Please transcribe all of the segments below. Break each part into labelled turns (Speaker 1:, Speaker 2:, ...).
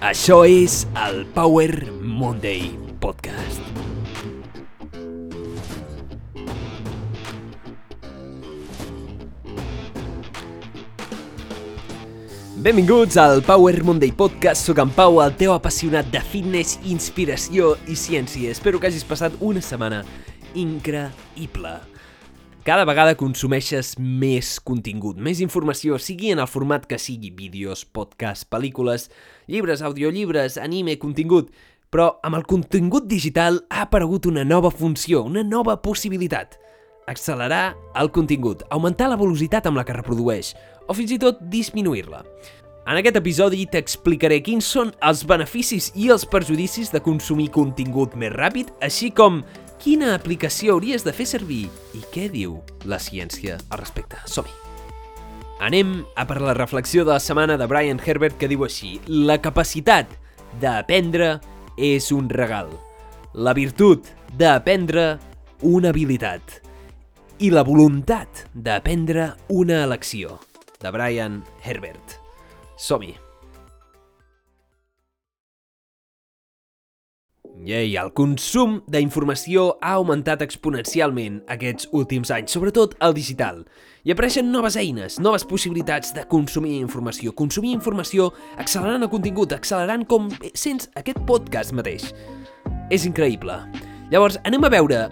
Speaker 1: Això és el Power Monday Podcast. Benvinguts al Power Monday Podcast. Soc en Pau, el teu apassionat de fitness, inspiració i ciència. Espero que hagis passat una setmana increïble. Cada vegada consumeixes més contingut, més informació, sigui en el format que sigui, vídeos, podcasts, pel·lícules, llibres, audiollibres, anime, contingut. Però amb el contingut digital ha aparegut una nova funció, una nova possibilitat. Accelerar el contingut, augmentar la velocitat amb la que reprodueix, o fins i tot disminuir-la. En aquest episodi t'explicaré quins són els beneficis i els perjudicis de consumir contingut més ràpid, així com quina aplicació hauries de fer servir i què diu la ciència al respecte. Som-hi! Anem a per la reflexió de la setmana de Brian Herbert que diu així La capacitat d'aprendre és un regal. La virtut d'aprendre una habilitat. I la voluntat d'aprendre una elecció. De Brian Herbert. Som-hi! Ei, el consum d'informació ha augmentat exponencialment aquests últims anys, sobretot el digital. I apareixen noves eines, noves possibilitats de consumir informació. Consumir informació accelerant el contingut, accelerant com sents aquest podcast mateix. És increïble. Llavors, anem a veure...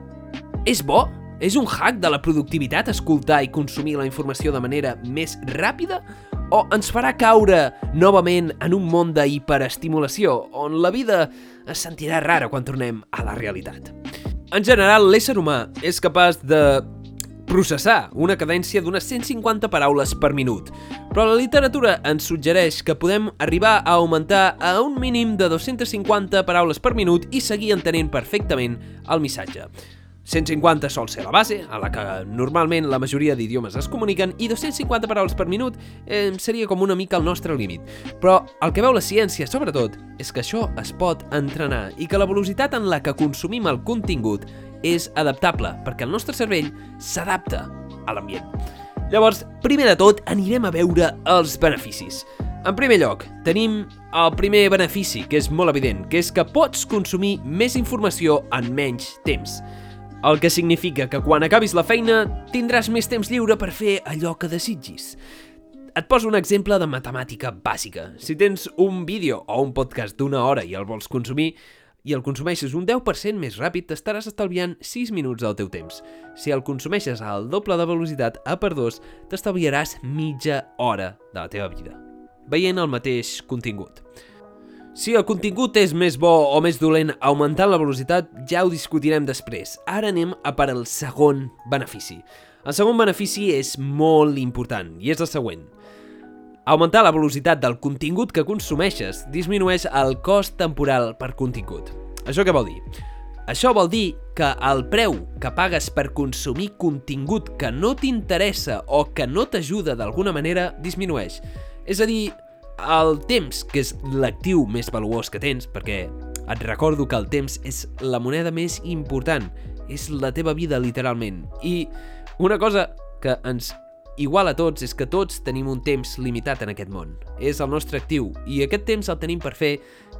Speaker 1: És bo? És un hack de la productivitat escoltar i consumir la informació de manera més ràpida? O ens farà caure novament en un món d'hiperestimulació, on la vida es sentirà rara quan tornem a la realitat? En general, l'ésser humà és capaç de processar una cadència d'unes 150 paraules per minut. Però la literatura ens suggereix que podem arribar a augmentar a un mínim de 250 paraules per minut i seguir entenent perfectament el missatge. 150 sol ser la base, a la que normalment la majoria d'idiomes es comuniquen, i 250 paraules per minut eh, seria com una mica el nostre límit. Però el que veu la ciència, sobretot, és que això es pot entrenar i que la velocitat en la que consumim el contingut és adaptable, perquè el nostre cervell s'adapta a l'ambient. Llavors, primer de tot, anirem a veure els beneficis. En primer lloc, tenim el primer benefici, que és molt evident, que és que pots consumir més informació en menys temps. El que significa que quan acabis la feina tindràs més temps lliure per fer allò que desitgis. Et poso un exemple de matemàtica bàsica. Si tens un vídeo o un podcast d'una hora i el vols consumir, i el consumeixes un 10% més ràpid, t'estaràs estalviant 6 minuts del teu temps. Si el consumeixes al doble de velocitat, a per 2, t'estalviaràs mitja hora de la teva vida, veient el mateix contingut. Si el contingut és més bo o més dolent augmentant la velocitat, ja ho discutirem després. Ara anem a per al segon benefici. El segon benefici és molt important i és el següent. Augmentar la velocitat del contingut que consumeixes disminueix el cost temporal per contingut. Això què vol dir? Això vol dir que el preu que pagues per consumir contingut que no t'interessa o que no t'ajuda d'alguna manera disminueix. És a dir, el temps, que és l'actiu més valuós que tens, perquè et recordo que el temps és la moneda més important, és la teva vida literalment. I una cosa que ens igual a tots és que tots tenim un temps limitat en aquest món. És el nostre actiu i aquest temps el tenim per fer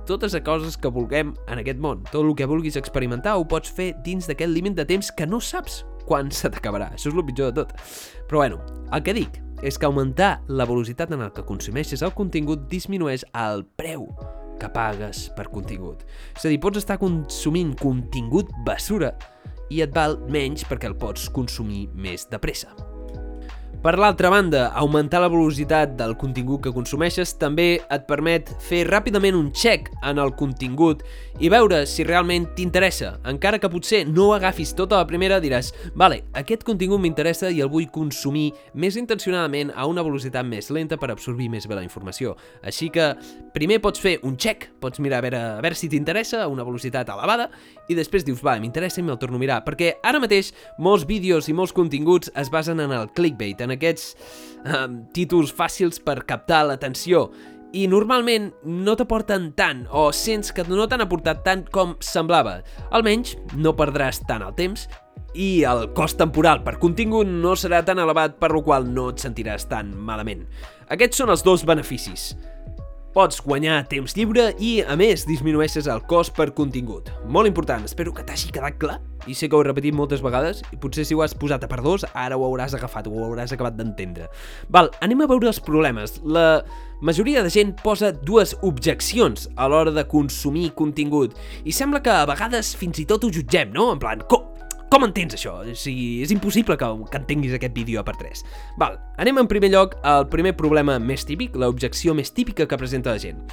Speaker 1: totes les coses que vulguem en aquest món. Tot el que vulguis experimentar ho pots fer dins d'aquest límit de temps que no saps quan se t'acabarà. Això és el pitjor de tot. Però bueno, el que dic és que augmentar la velocitat en el que consumeixes el contingut disminueix el preu que pagues per contingut. És a dir, pots estar consumint contingut basura i et val menys perquè el pots consumir més de pressa. Per l'altra banda, augmentar la velocitat del contingut que consumeixes també et permet fer ràpidament un check en el contingut i veure si realment t'interessa. Encara que potser no ho agafis tota la primera, diràs vale, aquest contingut m'interessa i el vull consumir més intencionadament a una velocitat més lenta per absorbir més bé la informació. Així que primer pots fer un check, pots mirar a veure, a veure si t'interessa a una velocitat elevada i després dius, va, m'interessa i me'l torno a mirar, perquè ara mateix molts vídeos i molts continguts es basen en el clickbait, aquests eh, títols fàcils per captar l'atenció i normalment no t'aporten tant o sents que no t'han aportat tant com semblava. Almenys no perdràs tant el temps i el cost temporal per contingut no serà tan elevat per lo qual no et sentiràs tan malament. Aquests són els dos beneficis. Pots guanyar temps lliure i, a més, disminueixes el cost per contingut. Molt important, espero que t'hagi quedat clar. I sé que ho he repetit moltes vegades, i potser si ho has posat a per dos, ara ho hauràs agafat, ho hauràs acabat d'entendre. Val, anem a veure els problemes. La majoria de gent posa dues objeccions a l'hora de consumir contingut, i sembla que a vegades fins i tot ho jutgem, no? En plan, com, com entens això? O sigui, és impossible que, que entenguis aquest vídeo a per 3. Val, anem en primer lloc al primer problema més típic, l'objecció més típica que presenta la gent.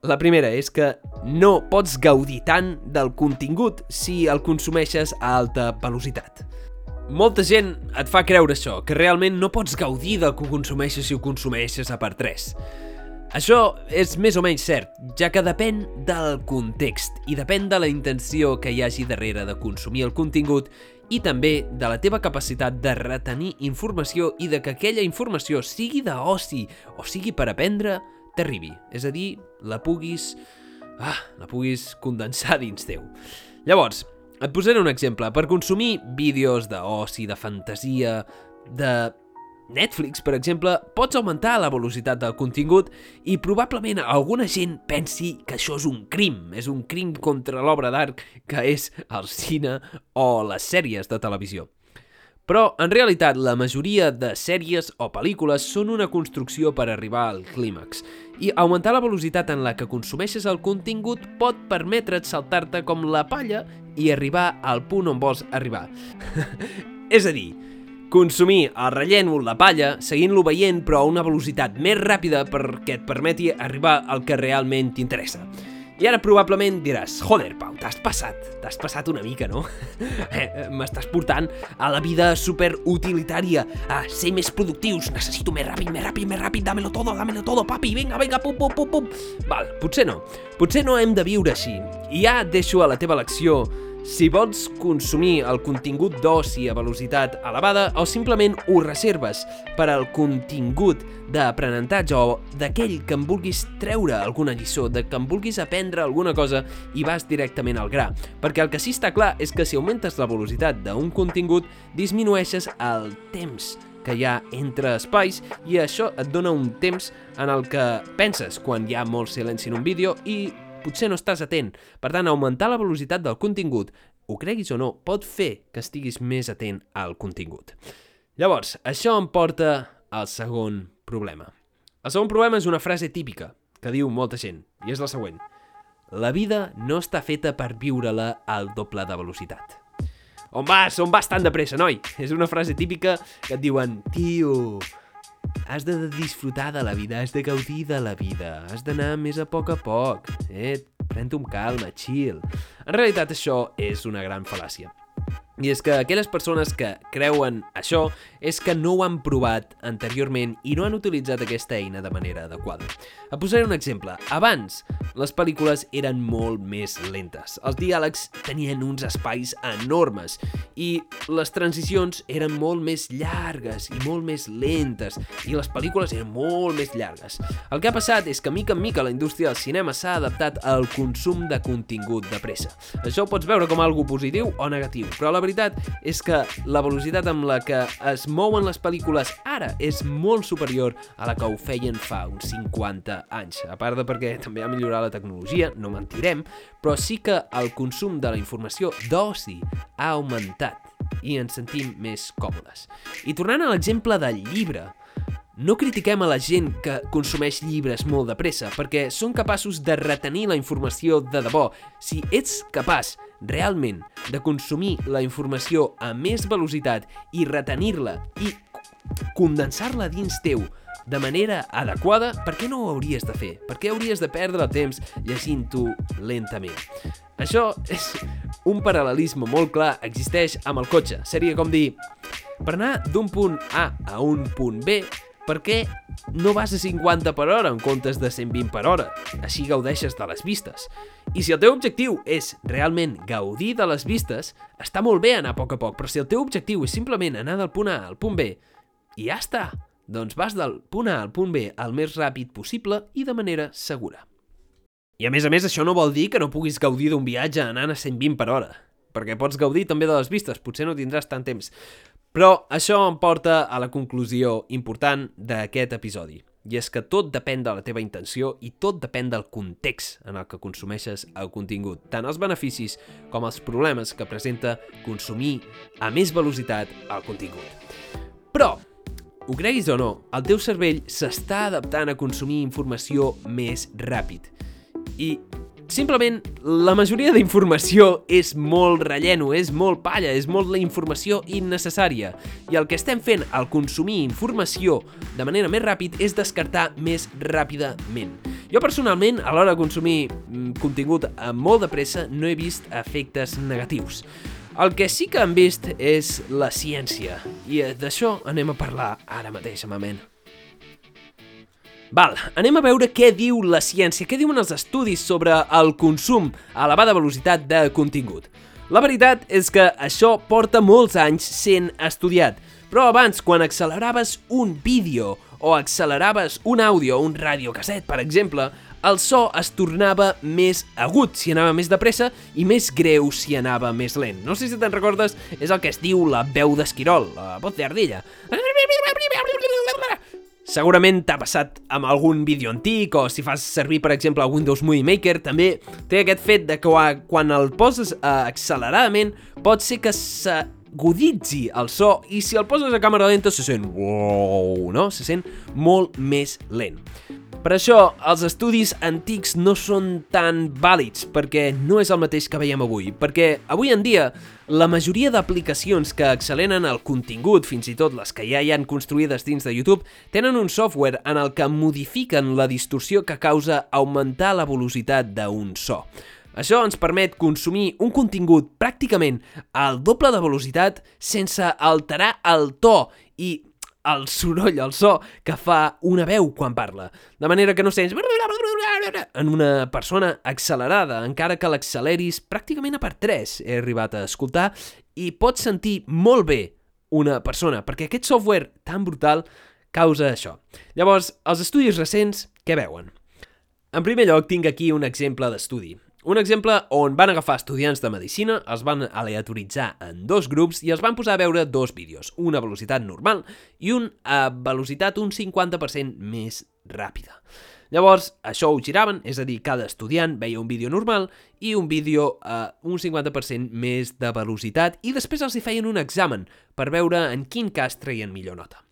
Speaker 1: La primera és que no pots gaudir tant del contingut si el consumeixes a alta velocitat. Molta gent et fa creure això, que realment no pots gaudir del que consumeixes si ho consumeixes a per 3. Això és més o menys cert, ja que depèn del context i depèn de la intenció que hi hagi darrere de consumir el contingut i també de la teva capacitat de retenir informació i de que aquella informació sigui d'oci o sigui per aprendre, t'arribi. És a dir, la puguis... Ah, la puguis condensar dins teu. Llavors, et posaré un exemple. Per consumir vídeos d'oci, de fantasia, de Netflix, per exemple, pots augmentar la velocitat del contingut i probablement alguna gent pensi que això és un crim, és un crim contra l'obra d'art que és el cine o les sèries de televisió. Però, en realitat, la majoria de sèries o pel·lícules són una construcció per arribar al clímax. I augmentar la velocitat en la que consumeixes el contingut pot permetre't saltar-te com la palla i arribar al punt on vols arribar. és a dir, Consumir el rellènol de palla, seguint-lo veient però a una velocitat més ràpida perquè et permeti arribar al que realment t'interessa. I ara probablement diràs, joder, Pau, t'has passat, t'has passat una mica, no? Eh, m'estàs portant a la vida superutilitària, a ser més productius, necessito més ràpid, més ràpid, més ràpid, dámelo todo, dámelo todo, papi, vinga, vinga, pum, pum, pum, pum. Val, potser no, potser no hem de viure així. I ja deixo a la teva elecció si vols consumir el contingut d'oci a velocitat elevada o simplement ho reserves per al contingut d'aprenentatge o d'aquell que em vulguis treure alguna lliçó, de que em vulguis aprendre alguna cosa i vas directament al gra. Perquè el que sí està clar és que si augmentes la velocitat d'un contingut, disminueixes el temps que hi ha entre espais i això et dona un temps en el que penses quan hi ha molt silenci en un vídeo i potser no estàs atent. Per tant, augmentar la velocitat del contingut, ho creguis o no, pot fer que estiguis més atent al contingut. Llavors, això em porta al segon problema. El segon problema és una frase típica que diu molta gent, i és la següent. La vida no està feta per viure-la al doble de velocitat. On vas? On vas tan de pressa, noi? És una frase típica que et diuen Tio, Has de disfrutar de la vida, has de gaudir de la vida, has d'anar més a poc a poc, eh? Pren-t'ho amb calma, chill. En realitat això és una gran fal·làcia. I és que aquelles persones que creuen això és que no ho han provat anteriorment i no han utilitzat aquesta eina de manera adequada. A posaré un exemple. Abans, les pel·lícules eren molt més lentes. Els diàlegs tenien uns espais enormes i les transicions eren molt més llargues i molt més lentes i les pel·lícules eren molt més llargues. El que ha passat és que mica en mica la indústria del cinema s'ha adaptat al consum de contingut de pressa. Això ho pots veure com algo positiu o negatiu, però la veritat veritat és que la velocitat amb la que es mouen les pel·lícules ara és molt superior a la que ho feien fa uns 50 anys. A part de perquè també ha millorat la tecnologia, no mentirem, però sí que el consum de la informació d'oci ha augmentat i ens sentim més còmodes. I tornant a l'exemple del llibre, no critiquem a la gent que consumeix llibres molt de pressa, perquè són capaços de retenir la informació de debò. Si ets capaç realment de consumir la informació a més velocitat i retenir-la i condensar-la dins teu de manera adequada, per què no ho hauries de fer? Per què hauries de perdre el temps llegint-ho lentament? Això és un paral·lelisme molt clar, existeix amb el cotxe. Seria com dir, per anar d'un punt A a un punt B, per què no vas a 50 per hora en comptes de 120 per hora? Així gaudeixes de les vistes. I si el teu objectiu és realment gaudir de les vistes, està molt bé anar a poc a poc, però si el teu objectiu és simplement anar del punt A al punt B, i ja està, doncs vas del punt A al punt B el més ràpid possible i de manera segura. I a més a més, això no vol dir que no puguis gaudir d'un viatge anant a 120 per hora, perquè pots gaudir també de les vistes, potser no tindràs tant temps. Però això em porta a la conclusió important d'aquest episodi. i és que tot depèn de la teva intenció i tot depèn del context en el que consumeixes el contingut, tant els beneficis com els problemes que presenta consumir a més velocitat el contingut. Però, ho creguis o no, el teu cervell s'està adaptant a consumir informació més ràpid. I Simplement, la majoria d'informació és molt relleno, és molt palla, és molt la informació innecessària. I el que estem fent al consumir informació de manera més ràpid és descartar més ràpidament. Jo personalment, a l'hora de consumir mm, contingut molt de pressa, no he vist efectes negatius. El que sí que han vist és la ciència, i d'això anem a parlar ara mateix, amament. Val, anem a veure què diu la ciència, què diuen els estudis sobre el consum a elevada velocitat de contingut. La veritat és que això porta molts anys sent estudiat, però abans, quan acceleraves un vídeo o acceleraves un àudio un radiocasset, per exemple, el so es tornava més agut si anava més de pressa i més greu si anava més lent. No sé si te'n recordes, és el que es diu la veu d'esquirol, la voz d'ardilla. Segurament t'ha passat amb algun vídeo antic o si fas servir, per exemple, el Windows Movie Maker, també té aquest fet de que quan el poses eh, acceleradament pot ser que s'aguditzi el so i si el poses a càmera lenta se sent wow, no? Se sent molt més lent. Per això, els estudis antics no són tan vàlids, perquè no és el mateix que veiem avui, perquè avui en dia la majoria d'aplicacions que acceleren el contingut, fins i tot les que ja hi han construïdes dins de YouTube, tenen un software en el que modifiquen la distorsió que causa augmentar la velocitat d'un so. Això ens permet consumir un contingut pràcticament al doble de velocitat sense alterar el to i el soroll, el so que fa una veu quan parla. De manera que no sents en una persona accelerada, encara que l'acceleris pràcticament a per 3, he arribat a escoltar, i pots sentir molt bé una persona, perquè aquest software tan brutal causa això. Llavors, els estudis recents, què veuen? En primer lloc, tinc aquí un exemple d'estudi. Un exemple on van agafar estudiants de medicina, els van aleatoritzar en dos grups i els van posar a veure dos vídeos, una a velocitat normal i un a velocitat un 50% més ràpida. Llavors, això ho giraven, és a dir, cada estudiant veia un vídeo normal i un vídeo a un 50% més de velocitat i després els hi feien un examen per veure en quin cas treien millor nota.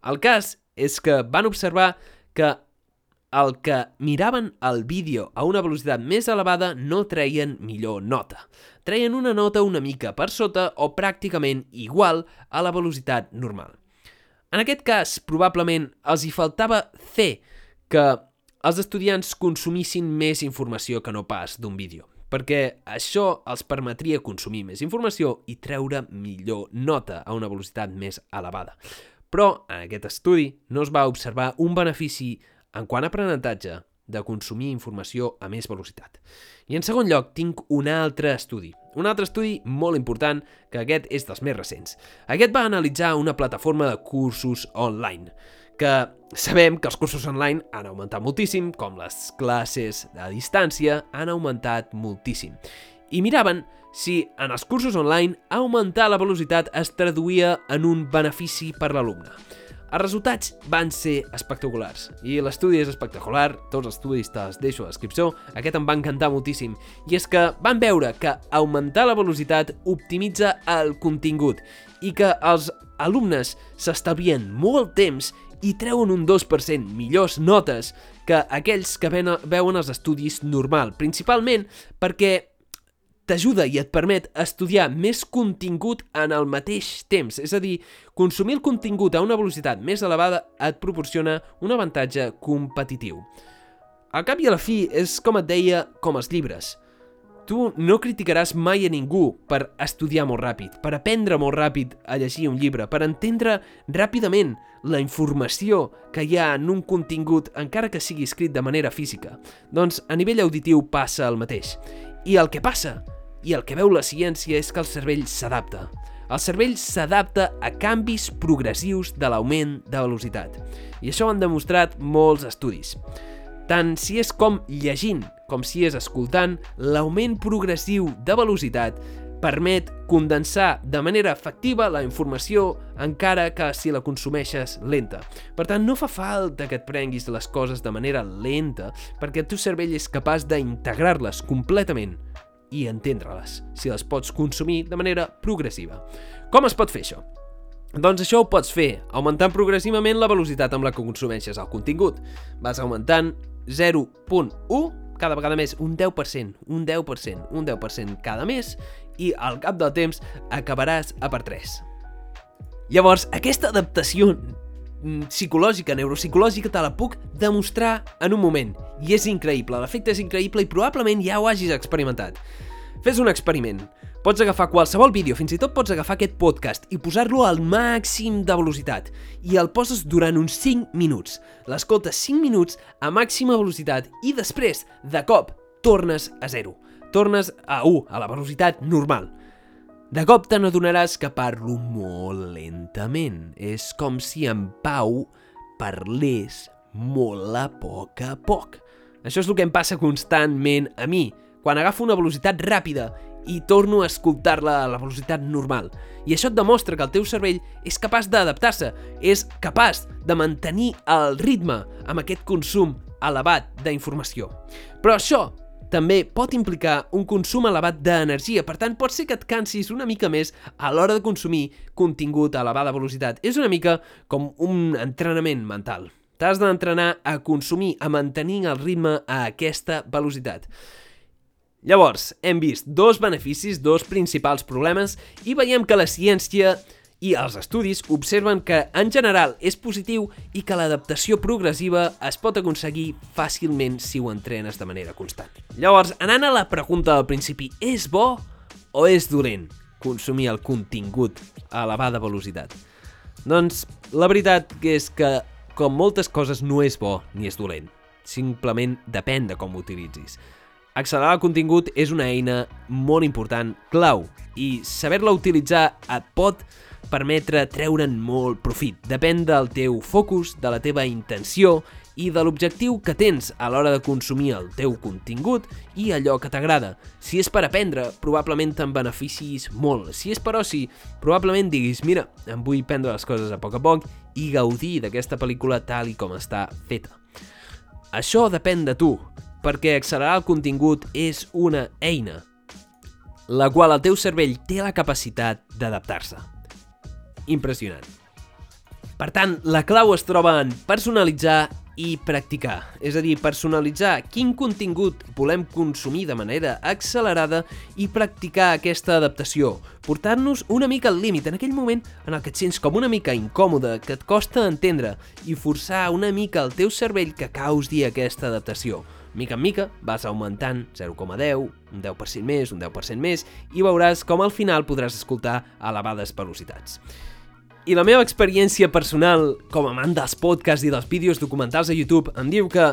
Speaker 1: El cas és que van observar que el que miraven el vídeo a una velocitat més elevada no treien millor nota. Treien una nota una mica per sota o pràcticament igual a la velocitat normal. En aquest cas, probablement els hi faltava fer que els estudiants consumissin més informació que no pas d'un vídeo, perquè això els permetria consumir més informació i treure millor nota a una velocitat més elevada. Però en aquest estudi no es va observar un benefici en quant a aprenentatge, de consumir informació a més velocitat. I en segon lloc, tinc un altre estudi. Un altre estudi molt important, que aquest és dels més recents. Aquest va analitzar una plataforma de cursos online, que sabem que els cursos online han augmentat moltíssim, com les classes a distància han augmentat moltíssim. I miraven si en els cursos online augmentar la velocitat es traduïa en un benefici per l'alumne. Els resultats van ser espectaculars. I l'estudi és espectacular, tots els estudis te'ls deixo a la descripció, aquest em va encantar moltíssim. I és que van veure que augmentar la velocitat optimitza el contingut i que els alumnes s'estalvien molt temps i treuen un 2% millors notes que aquells que veuen els estudis normal, principalment perquè t'ajuda i et permet estudiar més contingut en el mateix temps. És a dir, consumir el contingut a una velocitat més elevada et proporciona un avantatge competitiu. Al cap i a la fi, és com et deia, com els llibres. Tu no criticaràs mai a ningú per estudiar molt ràpid, per aprendre molt ràpid a llegir un llibre, per entendre ràpidament la informació que hi ha en un contingut, encara que sigui escrit de manera física. Doncs a nivell auditiu passa el mateix. I el que passa i el que veu la ciència és que el cervell s'adapta. El cervell s'adapta a canvis progressius de l'augment de velocitat. I això ho han demostrat molts estudis. Tant si és com llegint com si és escoltant, l'augment progressiu de velocitat permet condensar de manera efectiva la informació encara que si la consumeixes lenta. Per tant, no fa falta que et prenguis les coses de manera lenta perquè el teu cervell és capaç d'integrar-les completament i entendre-les, si les pots consumir de manera progressiva. Com es pot fer això? Doncs això ho pots fer augmentant progressivament la velocitat amb la que consumeixes el contingut. Vas augmentant 0.1 cada vegada més, un 10%, un 10%, un 10% cada mes i al cap del temps acabaràs a per 3. Llavors, aquesta adaptació psicològica, neuropsicològica, te la puc demostrar en un moment. I és increïble, l'efecte és increïble i probablement ja ho hagis experimentat. Fes un experiment. Pots agafar qualsevol vídeo, fins i tot pots agafar aquest podcast i posar-lo al màxim de velocitat i el poses durant uns 5 minuts. L'escoltes 5 minuts a màxima velocitat i després, de cop, tornes a 0. Tornes a 1, a la velocitat normal. De cop te n'adonaràs que parlo molt lentament. És com si en Pau parlés molt a poc a poc. Això és el que em passa constantment a mi. Quan agafo una velocitat ràpida i torno a escoltar-la a la velocitat normal. I això et demostra que el teu cervell és capaç d'adaptar-se, és capaç de mantenir el ritme amb aquest consum elevat d'informació. Però això també pot implicar un consum elevat d'energia, per tant pot ser que et cansis una mica més a l'hora de consumir contingut a elevada velocitat. És una mica com un entrenament mental. T'has d'entrenar a consumir, a mantenir el ritme a aquesta velocitat. Llavors, hem vist dos beneficis, dos principals problemes, i veiem que la ciència i els estudis observen que en general és positiu i que l'adaptació progressiva es pot aconseguir fàcilment si ho entrenes de manera constant. Llavors, anant a la pregunta del principi, és bo o és dolent consumir el contingut a elevada velocitat? Doncs la veritat és que, com moltes coses, no és bo ni és dolent. Simplement depèn de com ho utilitzis. Accelerar el contingut és una eina molt important, clau, i saber-la utilitzar et pot permetre treure'n molt profit. Depèn del teu focus, de la teva intenció i de l'objectiu que tens a l'hora de consumir el teu contingut i allò que t'agrada. Si és per aprendre, probablement te'n beneficis molt. Si és per oci, probablement diguis, mira, em vull prendre les coses a poc a poc i gaudir d'aquesta pel·lícula tal i com està feta. Això depèn de tu, perquè accelerar el contingut és una eina, la qual el teu cervell té la capacitat d'adaptar-se. Impressionant. Per tant, la clau es troba en personalitzar i practicar, és a dir, personalitzar quin contingut volem consumir de manera accelerada i practicar aquesta adaptació, portar-nos una mica al límit en aquell moment en el que et sents com una mica incòmode, que et costa entendre i forçar una mica el teu cervell que causi aquesta adaptació. Mica en mica vas augmentant 0,10, un 10% més, un 10% més, i veuràs com al final podràs escoltar elevades velocitats. I la meva experiència personal com a amant dels podcasts i dels vídeos documentals a YouTube em diu que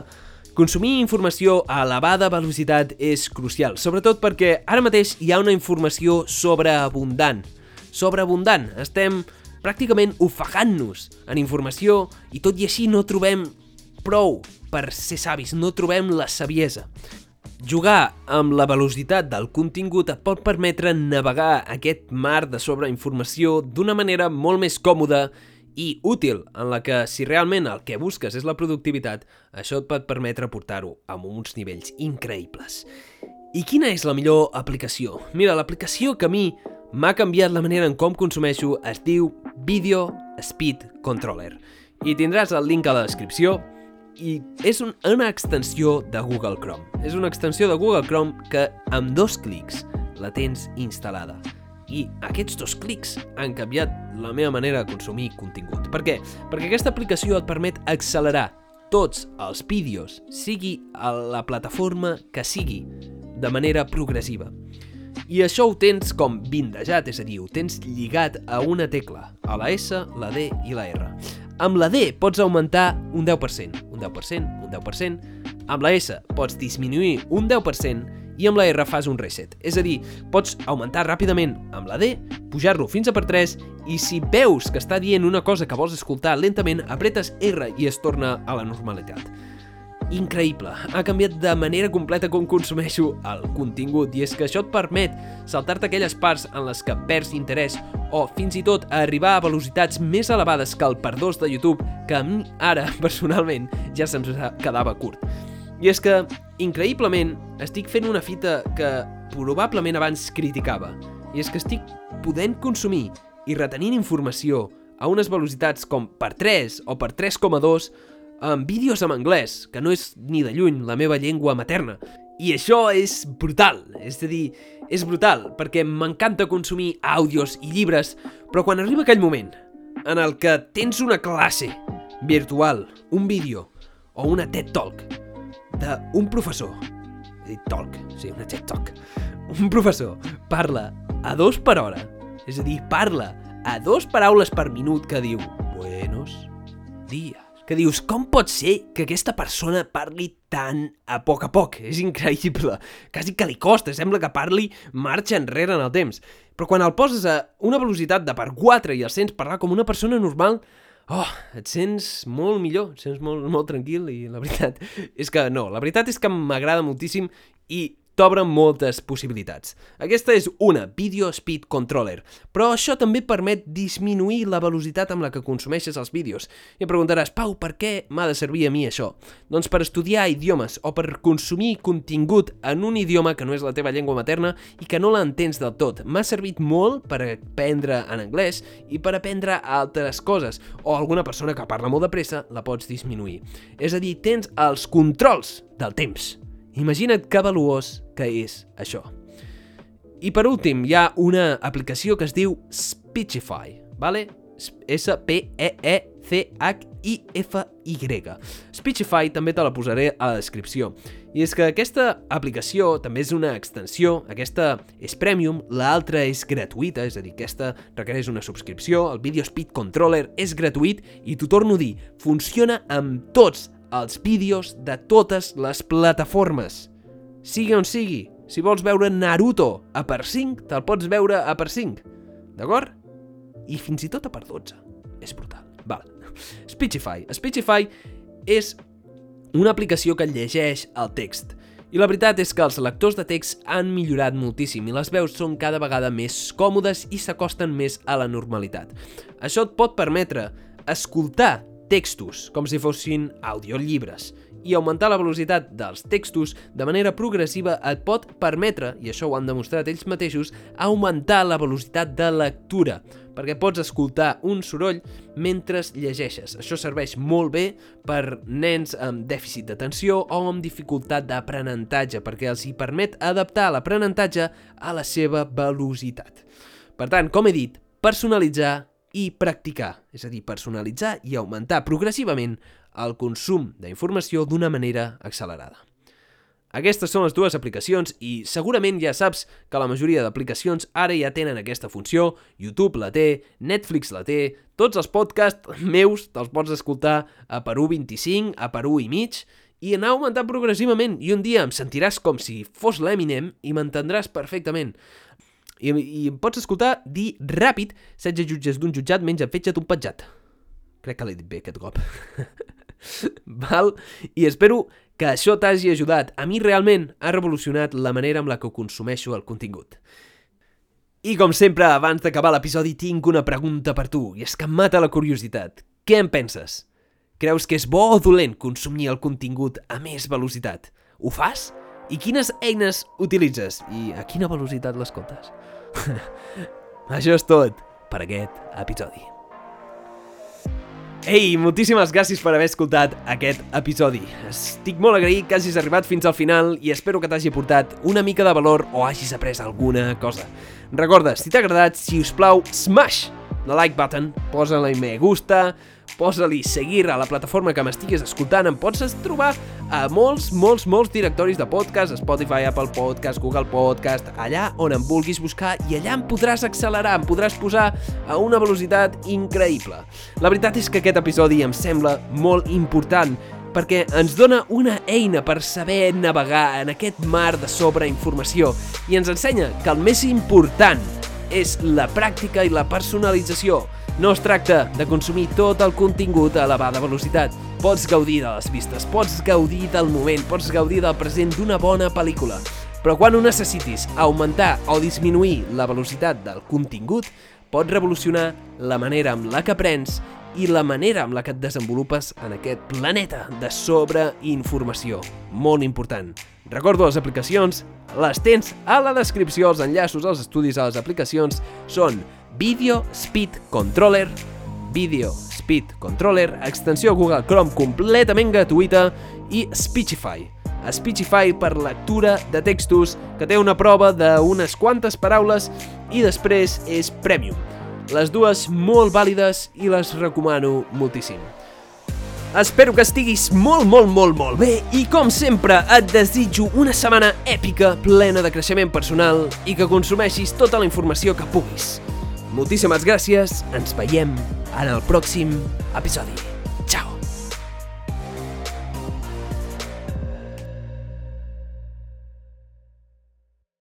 Speaker 1: consumir informació a elevada velocitat és crucial, sobretot perquè ara mateix hi ha una informació sobreabundant. Sobreabundant. Estem pràcticament ofegant-nos en informació i tot i així no trobem prou per ser savis, no trobem la saviesa. Jugar amb la velocitat del contingut et pot permetre navegar aquest mar de sobreinformació d'una manera molt més còmoda i útil, en la que si realment el que busques és la productivitat, això et pot permetre portar-ho a uns nivells increïbles. I quina és la millor aplicació? Mira, l'aplicació que a mi m'ha canviat la manera en com consumeixo es diu Video Speed Controller. I tindràs el link a la descripció i és un, una extensió de Google Chrome. És una extensió de Google Chrome que amb dos clics la tens instal·lada. I aquests dos clics han canviat la meva manera de consumir contingut. Per què? Perquè aquesta aplicació et permet accelerar tots els vídeos, sigui a la plataforma que sigui, de manera progressiva. I això ho tens com vindejat, és a dir, ho tens lligat a una tecla, a la S, la D i la R. Amb la D pots augmentar un 10%, un 10%, un 10%. Amb la S pots disminuir un 10% i amb la R fas un reset. És a dir, pots augmentar ràpidament amb la D, pujar-lo fins a per 3 i si veus que està dient una cosa que vols escoltar lentament, apretes R i es torna a la normalitat. Increïble. Ha canviat de manera completa com consumeixo el contingut i és que això et permet saltar-te aquelles parts en les que perds interès o fins i tot arribar a velocitats més elevades que el per dos de YouTube que a mi ara, personalment, ja se'ns quedava curt. I és que, increïblement, estic fent una fita que probablement abans criticava. I és que estic podent consumir i retenint informació a unes velocitats com per 3 o per 3,2 amb vídeos en anglès, que no és ni de lluny la meva llengua materna. I això és brutal, és a dir, és brutal, perquè m'encanta consumir àudios i llibres, però quan arriba aquell moment en el que tens una classe virtual, un vídeo o una TED Talk d'un professor, he dit talk, sí, una TED Talk, un professor parla a dos per hora, és a dir, parla a dos paraules per minut que diu Buenos días que dius, com pot ser que aquesta persona parli tan a poc a poc? És increïble. Quasi que li costa, sembla que parli marxa enrere en el temps. Però quan el poses a una velocitat de per 4 i el sents parlar com una persona normal, oh, et sents molt millor, et sents molt, molt tranquil i la veritat és que no, la veritat és que m'agrada moltíssim i t'obre moltes possibilitats. Aquesta és una Video Speed Controller, però això també permet disminuir la velocitat amb la que consumeixes els vídeos. I em preguntaràs, Pau, per què m'ha de servir a mi això? Doncs per estudiar idiomes o per consumir contingut en un idioma que no és la teva llengua materna i que no l'entens del tot. M'ha servit molt per aprendre en anglès i per aprendre altres coses, o alguna persona que parla molt de pressa la pots disminuir. És a dir, tens els controls del temps. Imagina't que valuós que és això. I per últim, hi ha una aplicació que es diu Speechify, vale? S-P-E-E-C-H-I-F-Y. Speechify també te la posaré a la descripció. I és que aquesta aplicació també és una extensió, aquesta és premium, l'altra és gratuïta, és a dir, aquesta requereix una subscripció, el Video Speed Controller és gratuït i t'ho torno a dir, funciona amb tots els vídeos de totes les plataformes. Sigui on sigui, si vols veure Naruto a per 5, te'l pots veure a per 5. D'acord? I fins i tot a per 12. És brutal. Val. Speechify. Speechify és una aplicació que llegeix el text. I la veritat és que els lectors de text han millorat moltíssim i les veus són cada vegada més còmodes i s'acosten més a la normalitat. Això et pot permetre escoltar textos, com si fossin audiollibres, i augmentar la velocitat dels textos de manera progressiva et pot permetre, i això ho han demostrat ells mateixos, augmentar la velocitat de lectura, perquè pots escoltar un soroll mentre llegeixes. Això serveix molt bé per nens amb dèficit d'atenció o amb dificultat d'aprenentatge, perquè els hi permet adaptar l'aprenentatge a la seva velocitat. Per tant, com he dit, personalitzar i practicar, és a dir, personalitzar i augmentar progressivament el consum d'informació d'una manera accelerada. Aquestes són les dues aplicacions i segurament ja saps que la majoria d'aplicacions ara ja tenen aquesta funció, YouTube la té, Netflix la té, tots els podcasts meus te'ls pots escoltar a per 1.25, a per 1 i mig, i anar augmentant progressivament i un dia em sentiràs com si fos l'Eminem i m'entendràs perfectament. I, I em pots escoltar dir ràpid 16 jutges d'un jutjat mengen fetge d'un petjat. Crec que l'he dit bé aquest cop. Val? I espero que això t'hagi ajudat. A mi realment ha revolucionat la manera amb la que consumeixo el contingut. I com sempre, abans d'acabar l'episodi, tinc una pregunta per tu, i és que em mata la curiositat. Què en penses? Creus que és bo o dolent consumir el contingut a més velocitat? Ho fas? I quines eines utilitzes? I a quina velocitat les comptes? Això és tot per aquest episodi. Ei, moltíssimes gràcies per haver escoltat aquest episodi. Estic molt agraït que hagis arribat fins al final i espero que t'hagi portat una mica de valor o hagis après alguna cosa. Recorda, si t'ha agradat, si us plau, smash la like button, posa-la me gusta, posa-li seguir a la plataforma que m'estiguis escoltant, em pots trobar a molts, molts, molts directoris de podcast, Spotify, Apple Podcast, Google Podcast, allà on em vulguis buscar i allà em podràs accelerar, em podràs posar a una velocitat increïble. La veritat és que aquest episodi em sembla molt important perquè ens dona una eina per saber navegar en aquest mar de sobreinformació i ens ensenya que el més important és la pràctica i la personalització No es tracta de consumir tot el contingut a elevada velocitat. Pots gaudir de les vistes, pots gaudir del moment, pots gaudir del present d'una bona pel·lícula. Però quan ho necessitis augmentar o disminuir la velocitat del contingut, pot revolucionar la manera amb la que aprens i la manera amb la que et desenvolupes en aquest planeta de sobreinformació. Molt important. Recordo les aplicacions, les tens a la descripció, els enllaços als estudis a les aplicacions són Video Speed Controller, Video Speed Controller, extensió Google Chrome completament gratuïta i Speechify. Speechify per lectura de textos que té una prova d'unes quantes paraules i després és Premium. Les dues molt vàlides i les recomano moltíssim. Espero que estiguis molt, molt, molt, molt bé i com sempre et desitjo una setmana èpica plena de creixement personal i que consumeixis tota la informació que puguis. Moltíssimes gràcies, ens veiem en el pròxim episodi.